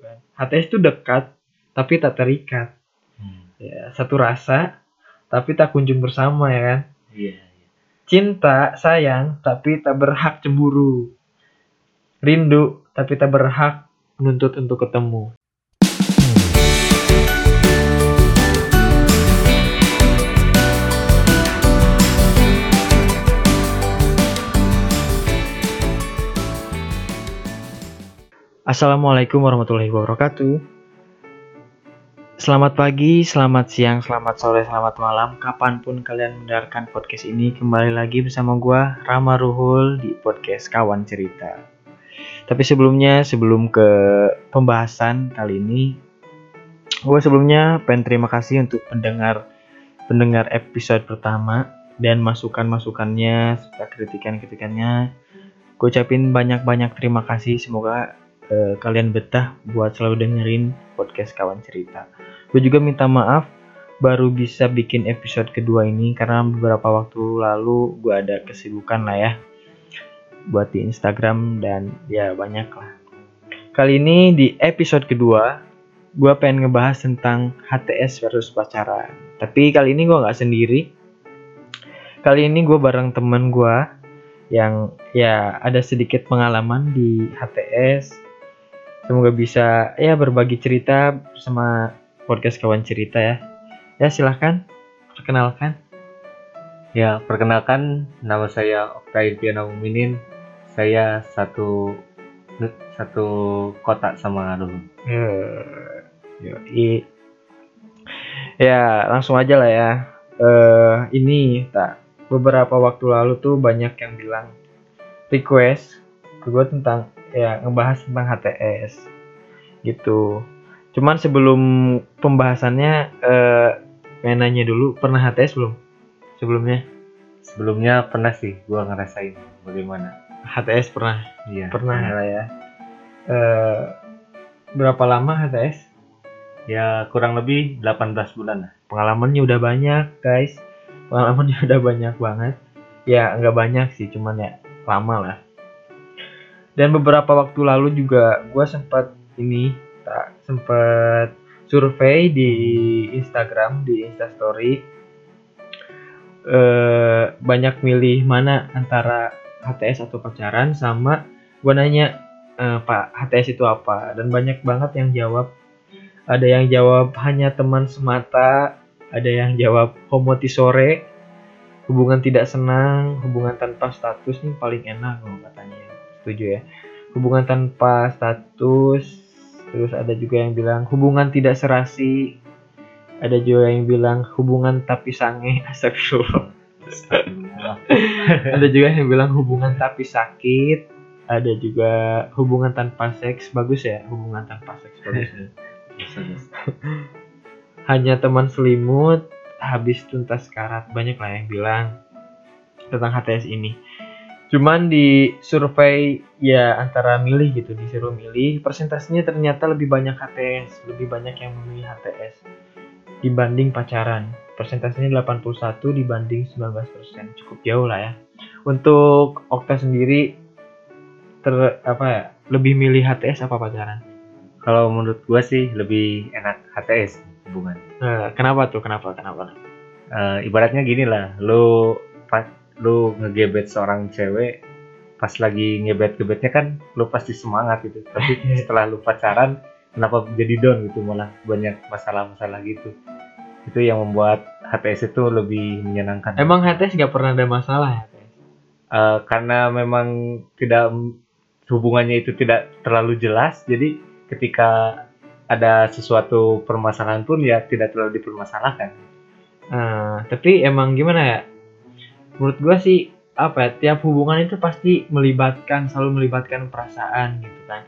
kan. HTS itu dekat tapi tak terikat. Hmm. Ya, satu rasa tapi tak kunjung bersama ya kan. Iya. iya. Cinta, sayang tapi tak berhak cemburu. Rindu tapi tak berhak menuntut untuk ketemu. Assalamualaikum warahmatullahi wabarakatuh. Selamat pagi, selamat siang, selamat sore, selamat malam. Kapan pun kalian mendengarkan podcast ini, kembali lagi bersama gua Rama Ruhul di podcast Kawan Cerita. Tapi sebelumnya, sebelum ke pembahasan kali ini, gue sebelumnya pengen terima kasih untuk pendengar pendengar episode pertama dan masukan-masukannya serta kritikan-kritikannya. Gue ucapin banyak-banyak terima kasih. Semoga eh, kalian betah buat selalu dengerin podcast kawan cerita. Gue juga minta maaf baru bisa bikin episode kedua ini karena beberapa waktu lalu gue ada kesibukan lah ya buat di Instagram dan ya banyak lah. Kali ini di episode kedua gue pengen ngebahas tentang HTS versus pacaran. Tapi kali ini gue nggak sendiri. Kali ini gue bareng temen gue yang ya ada sedikit pengalaman di HTS Semoga bisa ya berbagi cerita sama podcast kawan cerita ya. Ya silahkan perkenalkan. Ya, perkenalkan nama saya Octaviana Muminin. Saya satu satu kota sama dulu. Yoi. Ya langsung aja lah ya. Eh ini tak beberapa waktu lalu tuh banyak yang bilang request ke gue tentang ya ngebahas tentang HTS gitu. Cuman sebelum pembahasannya eh pengen nanya dulu pernah HTS belum sebelumnya? Sebelumnya pernah sih gua ngerasain bagaimana. HTS pernah Iya. pernah lah ya. Eh berapa lama HTS? Ya kurang lebih 18 bulan lah. Pengalamannya udah banyak guys. Pengalamannya udah banyak banget. Ya nggak banyak sih, cuman ya lama lah. Dan beberapa waktu lalu juga gue sempat ini tak sempat survei di Instagram di Instastory eh banyak milih mana antara HTS atau pacaran sama gue nanya eh, Pak HTS itu apa? Dan banyak banget yang jawab. Ada yang jawab hanya teman semata ada yang jawab homoti sore hubungan tidak senang hubungan tanpa status nih paling enak kalau katanya setuju ya. Hubungan tanpa status terus ada juga yang bilang hubungan tidak serasi. Ada juga yang bilang hubungan tapi sange astagfirullah. Ada juga yang bilang hubungan tapi sakit. Ada juga hubungan tanpa seks bagus ya hubungan tanpa seks bagus. Ya. hanya teman selimut habis tuntas karat. Banyak lah yang bilang tentang HTS ini cuman di survei ya antara milih gitu disuruh milih persentasenya ternyata lebih banyak HTS lebih banyak yang memilih HTS dibanding pacaran. Persentasenya 81 dibanding 19% cukup jauh lah ya. Untuk Okta sendiri ter apa ya lebih milih HTS apa pacaran? Kalau menurut gua sih lebih enak HTS hubungan. Nah, kenapa tuh? Kenapa? Kenapa? Eh, ibaratnya gini lah, pas lu ngegebet seorang cewek pas lagi ngebet-gebetnya kan lu pasti semangat gitu. Tapi setelah lu pacaran kenapa jadi down gitu malah banyak masalah-masalah gitu. Itu yang membuat HTS itu lebih menyenangkan. emang HTS nggak pernah ada masalah ya HTS Eh, karena memang tidak hubungannya itu tidak terlalu jelas, jadi ketika ada sesuatu permasalahan pun ya tidak terlalu dipermasalahkan. Nah, tapi emang gimana ya? Menurut gua sih apa ya, tiap hubungan itu pasti melibatkan selalu melibatkan perasaan gitu kan.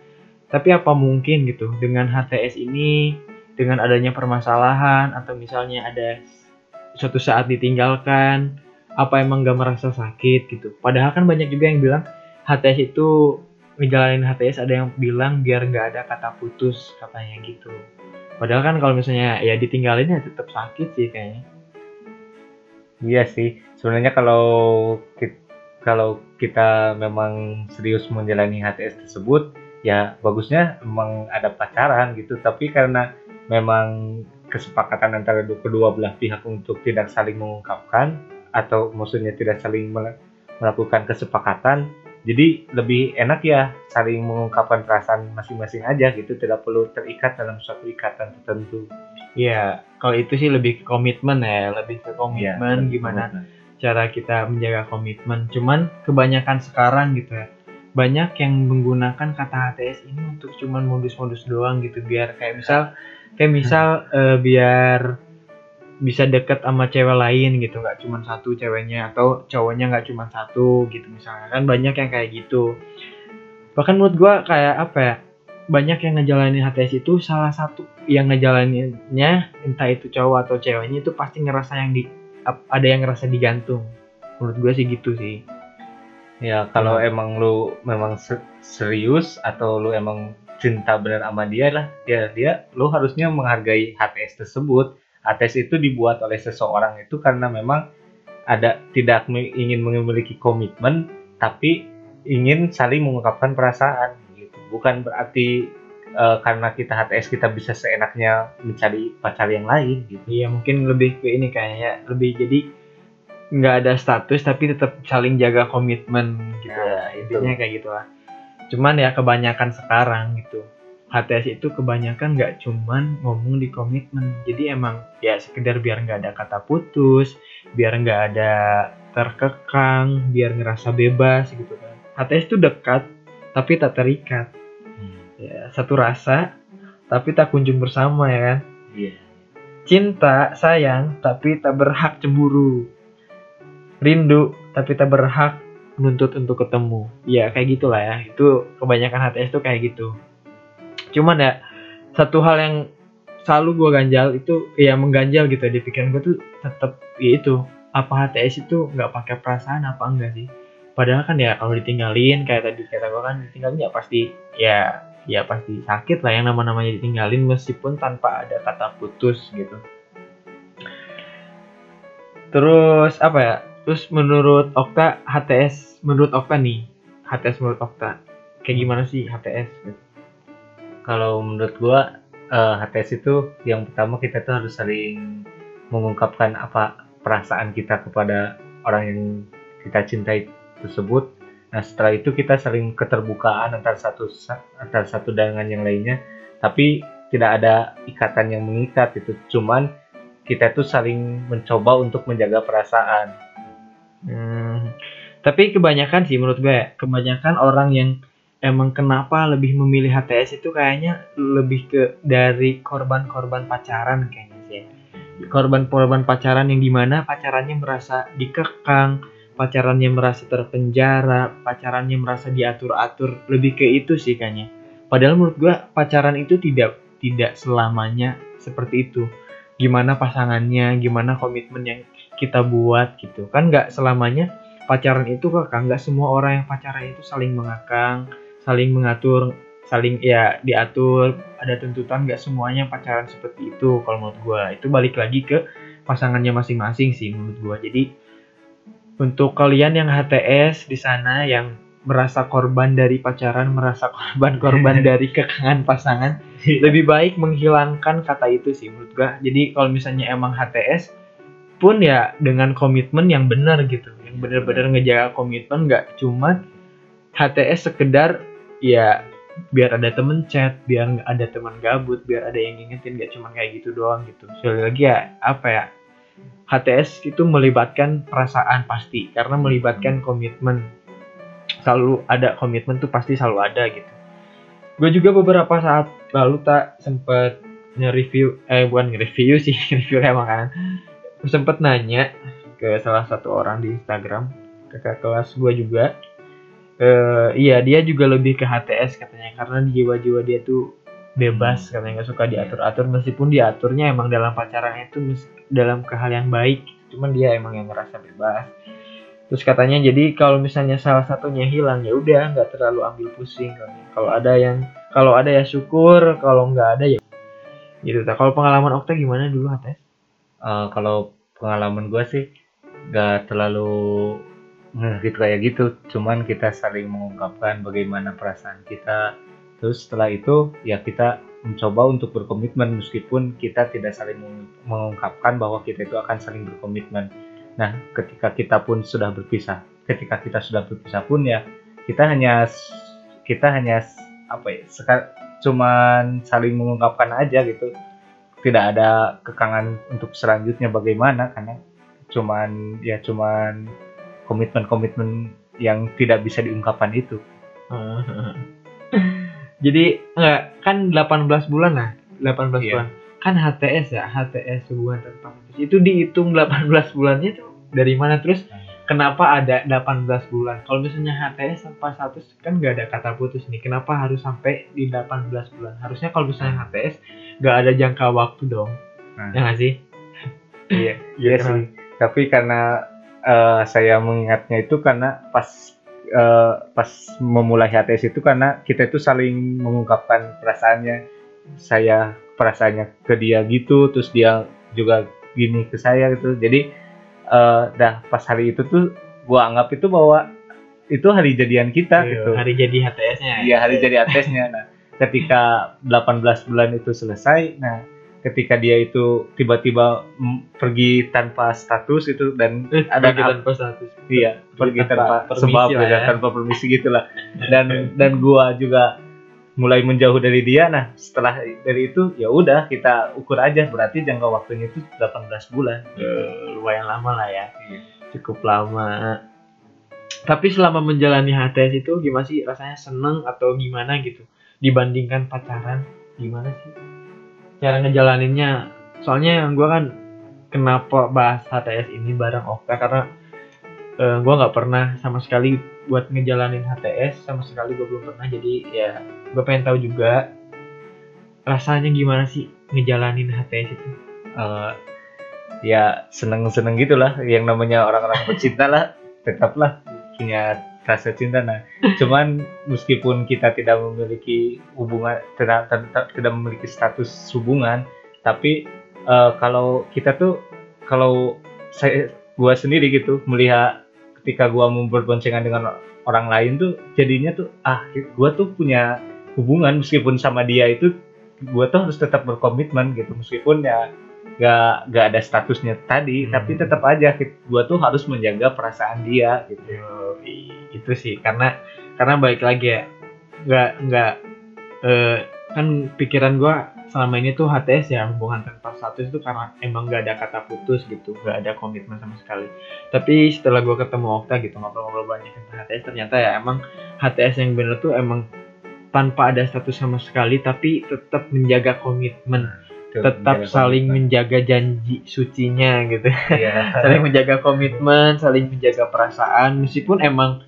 Tapi apa mungkin gitu dengan HTS ini dengan adanya permasalahan atau misalnya ada suatu saat ditinggalkan apa emang gak merasa sakit gitu. Padahal kan banyak juga yang bilang HTS itu ngejalanin HTS ada yang bilang biar nggak ada kata putus katanya gitu. Padahal kan kalau misalnya ya ditinggalin ya tetap sakit sih kayaknya. Iya sih, sebenarnya kalau kita, kalau kita memang serius menjalani HTS tersebut, ya bagusnya emang ada pacaran gitu. Tapi karena memang kesepakatan antara kedua belah pihak untuk tidak saling mengungkapkan atau maksudnya tidak saling melakukan kesepakatan jadi lebih enak ya saling mengungkapkan perasaan masing-masing aja gitu. Tidak perlu terikat dalam suatu ikatan tertentu. Ya kalau itu sih lebih ke komitmen ya lebih ke komitmen ya, gimana komitmen. Cara kita menjaga komitmen. Cuman kebanyakan sekarang gitu ya banyak yang menggunakan kata HTS ini untuk cuman modus-modus doang gitu. Biar kayak misal kayak misal uh, biar bisa deket sama cewek lain gitu nggak cuma satu ceweknya atau cowoknya nggak cuma satu gitu misalnya. Kan banyak yang kayak gitu. Bahkan menurut gue kayak apa ya banyak yang ngejalanin HTS itu salah satu yang ngejalaninnya entah itu cowok atau ceweknya itu pasti ngerasa yang di ada yang ngerasa digantung. Menurut gue sih gitu sih. Ya kalau hmm. emang lu memang serius atau lu emang cinta benar sama dia lah ya dia lu harusnya menghargai HTS tersebut. HTS itu dibuat oleh seseorang itu karena memang ada tidak ingin memiliki komitmen tapi ingin saling mengungkapkan perasaan gitu. Bukan berarti uh, karena kita HTS kita bisa seenaknya mencari pacar yang lain gitu. Iya mungkin lebih ke ini kayaknya lebih jadi nggak ada status tapi tetap saling jaga komitmen gitu. Ya, intinya kayak gitulah. Cuman ya kebanyakan sekarang gitu. HTS itu kebanyakan nggak cuman ngomong di komitmen. Jadi emang ya sekedar biar nggak ada kata putus biar nggak ada terkekang biar ngerasa bebas gitu kan. HTS itu dekat tapi tak terikat. Ya satu rasa tapi tak kunjung bersama ya kan? Yeah. cinta sayang tapi tak berhak cemburu. Rindu tapi tak berhak menuntut untuk ketemu. Ya kayak gitulah ya. Itu kebanyakan HTS tuh kayak gitu. Cuman ya satu hal yang selalu gue ganjal itu ya mengganjal gitu di pikiran gue tuh tetap ya itu. Apa HTS itu nggak pakai perasaan apa enggak sih? Padahal kan ya kalau ditinggalin kayak tadi kata gue kan ditinggalin ya pasti ya ya pasti sakit lah yang nama-namanya ditinggalin meskipun tanpa ada kata putus gitu terus apa ya Terus menurut Okta HTS menurut Okta nih HTS menurut Okta kayak gimana sih HTS? Kalau menurut gua uh, eh, HTS itu yang pertama kita tuh harus saling mengungkapkan apa perasaan kita kepada orang yang kita cintai tersebut. Nah setelah itu kita saling keterbukaan antara satu antara satu dengan yang lainnya, tapi tidak ada ikatan yang mengikat itu. Cuman kita tuh saling mencoba untuk menjaga perasaan Hmm, tapi kebanyakan sih menurut gue, kebanyakan orang yang emang kenapa lebih memilih HTS itu kayaknya lebih ke dari korban-korban pacaran kayaknya sih. Korban-korban pacaran yang di mana pacarannya merasa dikekang, pacarannya merasa terpenjara, pacarannya merasa diatur-atur, lebih ke itu sih kayaknya. Padahal menurut gue pacaran itu tidak tidak selamanya seperti itu. Gimana pasangannya, gimana komitmen yang kita buat gitu kan nggak selamanya pacaran itu kok nggak semua orang yang pacaran itu saling mengakang saling mengatur saling ya diatur ada tuntutan nggak semuanya pacaran seperti itu kalau menurut gue itu balik lagi ke pasangannya masing-masing sih menurut gue jadi untuk kalian yang HTS di sana yang merasa korban dari pacaran, merasa korban-korban dari kekangan pasangan, iya. lebih baik menghilangkan kata itu sih menurut gue Jadi kalau misalnya emang HTS, pun ya dengan komitmen yang benar gitu. Yang benar-benar ngejaga komitmen nggak cuma HTS sekedar ya biar ada temen chat biar ada teman gabut biar ada yang ngingetin nggak cuma kayak gitu doang gitu. Sekali lagi ya apa ya HTS itu melibatkan perasaan pasti karena melibatkan komitmen. Selalu ada komitmen tuh pasti selalu ada gitu. Gue juga beberapa saat lalu tak sempet nge-review eh bukan nge-review sih review kayak makanan. Sempet nanya ke salah satu orang di Instagram kakak kelas gue juga. Uh, iya dia juga lebih ke HTS katanya karena jiwa-jiwa dia tuh bebas katanya nggak suka diatur-atur. Meskipun diaturnya emang dalam pacaran itu dalam ke hal yang baik cuman dia emang yang ngerasa bebas. Terus katanya jadi kalau misalnya salah satunya hilang ya udah nggak terlalu ambil pusing. Kalau ada yang kalau ada ya syukur kalau nggak ada ya. Gitu kalau pengalaman Okta gimana dulu HTS uh, kalau pengalaman gue sih gak terlalu gitu kayak gitu. Cuman kita saling mengungkapkan bagaimana perasaan kita. Terus setelah itu ya kita mencoba untuk berkomitmen meskipun kita tidak saling meng- mengungkapkan bahwa kita itu akan saling berkomitmen. Nah ketika kita pun sudah berpisah ketika kita sudah berpisah pun ya kita hanya kita hanya apa ya seka- cuman saling mengungkapkan aja gitu. Tidak ada kekangan untuk selanjutnya bagaimana karena cuman ya cuman komitmen-komitmen yang tidak bisa diungkapkan itu Jadi enggak kan 18 bulan lah, 18 Iya. bulan. Kan HTS ya, HTS hubungan tanpa status. Itu dihitung 18 bulannya tuh dari mana terus kenapa ada 18 bulan? Kalau misalnya HTS tanpa status kan nggak ada kata putus nih. Kenapa harus sampai di 18 bulan? Harusnya kalau misalnya HTS nggak ada jangka waktu dong. Nah. Ya nggak sih? iya Iya, iya sih tapi karena eh, saya mengingatnya itu karena pas eh, pas memulai HTS itu karena kita itu saling mengungkapkan perasaannya saya perasaannya ke dia gitu terus dia juga gini ke saya gitu jadi eh, dah pas hari itu tuh gua anggap itu bahwa itu hari jadian kita Iya, gitu Hari jadi HTS-nya. Iya hari jadi atesnya. Nah, ketika 18 bulan itu selesai, nah ketika dia itu tiba-tiba pergi tanpa status itu dan Eh, ada pergi tanpa status. iya pergi tanpa tanpa, sebab ya, ya. tanpa permisi gitulah dan dan gua juga mulai menjauh dari dia nah setelah dari itu ya udah kita ukur aja berarti jangka waktunya itu 18 bulan Eh, lumayan lama lah ya. Iya. Cukup lama. Tapi selama menjalani HTS itu gimana sih rasanya seneng atau gimana gitu dibandingkan pacaran gimana sih cara ngejalaninnya. Soalnya gue kan kenapa bahas HTS ini bareng Okta karena eh, gue nggak pernah sama sekali buat ngejalanin HTS sama sekali gue belum pernah. Jadi ya gue pengen tahu juga rasanya gimana sih ngejalanin HTS itu? Eh, ya seneng-seneng gitulah. Yang namanya orang-orang bercinta lah tetaplah punya rasa cinta nah. Cuman meskipun kita tidak memiliki hubungan tidak tidak, tidak memiliki status hubungan tapi eh, kalau kita tuh kalau saya gua sendiri gitu melihat ketika gua mau berboncengan dengan orang lain tuh jadinya tuh ah gua tuh punya hubungan meskipun sama dia itu gua tuh harus tetap berkomitmen gitu. Meskipun ya gak gak ada statusnya tadi Hmm. tapi tetap aja gua tuh harus menjaga perasaan dia gitu. Itu sih karena karena baik lagi ya nggak nggak eh, kan pikiran gua selama ini tuh HTS ya hubungan tanpa status itu karena emang nggak ada kata putus gitu nggak ada komitmen sama sekali. Tapi setelah gua ketemu Okta gitu ngobrol-ngobrol banyak tentang HTS ternyata ya emang HTS yang bener tuh emang tanpa ada status sama sekali tapi tetap menjaga komitmen tetap menjaga saling komitmen. menjaga janji sucinya gitu Iya. saling menjaga komitmen, saling menjaga perasaan, meskipun emang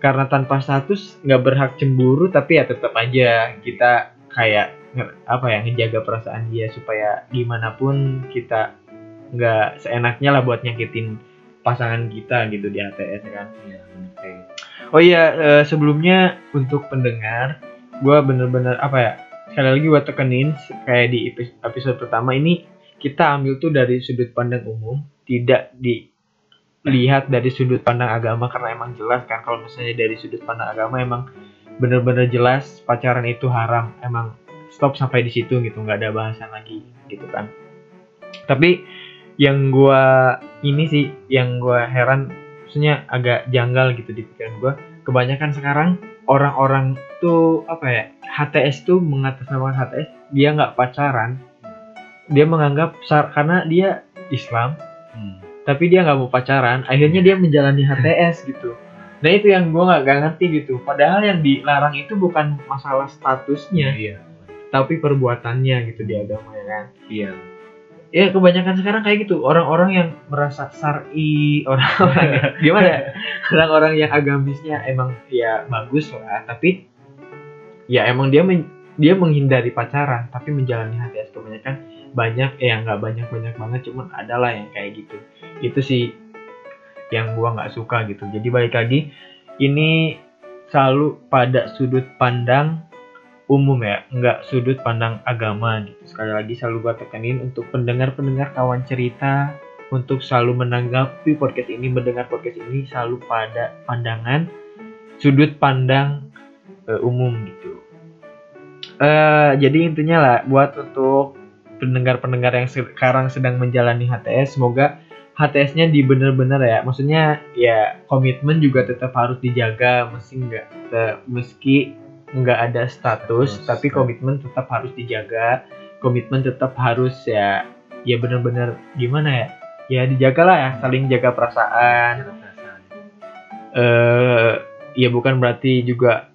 karena tanpa status nggak berhak cemburu, tapi ya tetap aja kita kayak apa ya ngejaga perasaan dia supaya gimana pun kita nggak seenaknya lah buat nyakitin pasangan kita gitu di ATS kan. Iya, bener kayak gitu. Oh iya eh, sebelumnya untuk pendengar, gue bener-bener apa ya sekali lagi gue tekenin kayak di epi- episode pertama ini kita ambil tuh dari sudut pandang umum, tidak dilihat dari sudut pandang agama karena emang jelas kan kalau misalnya dari sudut pandang agama emang bener-bener jelas pacaran itu haram, emang stop sampai di situ gitu nggak ada bahasan lagi gitu kan. Tapi yang gua ini sih yang gua heran maksudnya agak janggal gitu di pikiran gua kebanyakan sekarang orang-orang tuh apa ya HTS tuh mengatasnamakan HTS dia nggak pacaran dia menganggap karena dia Islam Hmm. tapi dia nggak mau pacaran akhirnya dia menjalani HTS gitu nah itu yang gua nggak nggak ngerti gitu padahal yang dilarang itu bukan masalah statusnya Iya. tapi perbuatannya gitu di agama ya kan Iya. Ya kebanyakan sekarang kayak gitu. Orang-orang yang merasa sari orang-orang yang gimana? orang-orang yang agamisnya emang ya bagus lah. Tapi ya emang dia men- dia menghindari pacaran tapi menjalani HTS kebanyakan banyak eh yang nggak banyak banyak banget cuman ada lah yang kayak gitu. Itu sih yang gua nggak suka gitu. Jadi balik lagi ini selalu pada sudut pandang umum ya, nggak sudut pandang agama gitu. Sekali lagi selalu gue tekenin untuk pendengar-pendengar kawan cerita untuk selalu menanggapi podcast ini, mendengar podcast ini selalu pada pandangan sudut pandang eh, umum gitu. eh jadi intinya lah buat untuk pendengar-pendengar yang sekarang sedang menjalani HTS semoga HTS-nya di bener-bener ya maksudnya ya komitmen juga tetap harus dijaga meski nggak meski nggak ada status Status, tapi komitmen tetap harus dijaga. Komitmen tetap harus ya ya bener-bener gimana ya? Ya dijaga lah ya saling jaga perasaan. Eh ya bukan berarti juga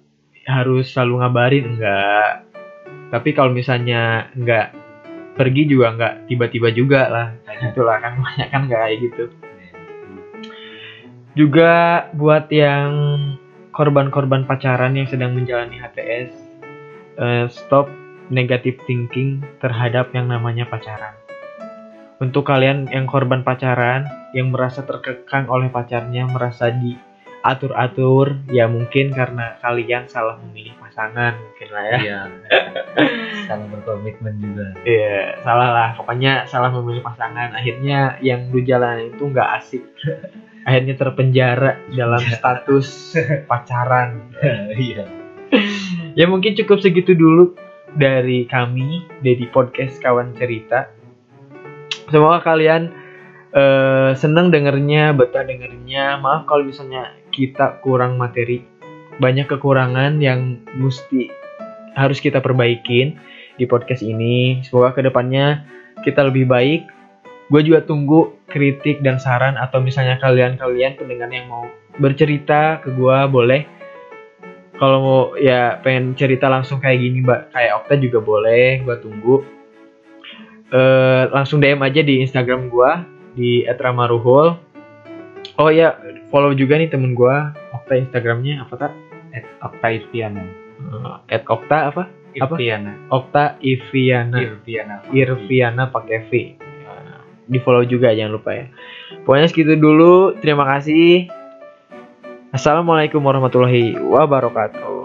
harus selalu ngabarin enggak tapi kalau misalnya enggak pergi juga enggak tiba-tiba juga lah kayak gitulah kan banyak kan enggak kayak gitu. Juga buat yang korban-korban pacaran yang sedang menjalani HTS eh, stop negative thinking terhadap yang namanya pacaran untuk kalian yang korban pacaran yang merasa terkekang oleh pacarnya merasa diatur-atur ya mungkin karena kalian salah memilih pasangan mungkin lah ya Iya. Salah berkomitmen juga. Iya, salah lah. Pokoknya salah memilih pasangan. Akhirnya yang lu jalanin itu nggak asik. Akhirnya terpenjara dalam status pacaran. Iya. Ya mungkin cukup segitu dulu dari kami dari podcast kawan cerita. Semoga kalian eh, seneng dengernya, betah dengernya. Maaf kalau misalnya kita kurang materi, banyak kekurangan yang mesti harus kita perbaikin di podcast ini. Semoga ke depannya kita lebih baik. Gue juga tunggu kritik dan saran atau misalnya kalian-kalian pendengar yang mau bercerita ke gue boleh. Kalau mau ya pengen cerita langsung kayak gini mbak, kayak Okta juga boleh, gue tunggu. Eh langsung DM aja di Instagram gue di @ramaruhul. Oh ya, follow juga nih temen gue, Okta Instagramnya apa tak? At Okta Irviana. Eh, Okta apa? Apa? Irviana. Okta Iviana. Irviana. Irviana pakai V. Di follow juga jangan lupa ya. Pokoknya segitu dulu. Terima kasih. Assalamualaikum warahmatullahi wabarakatuh.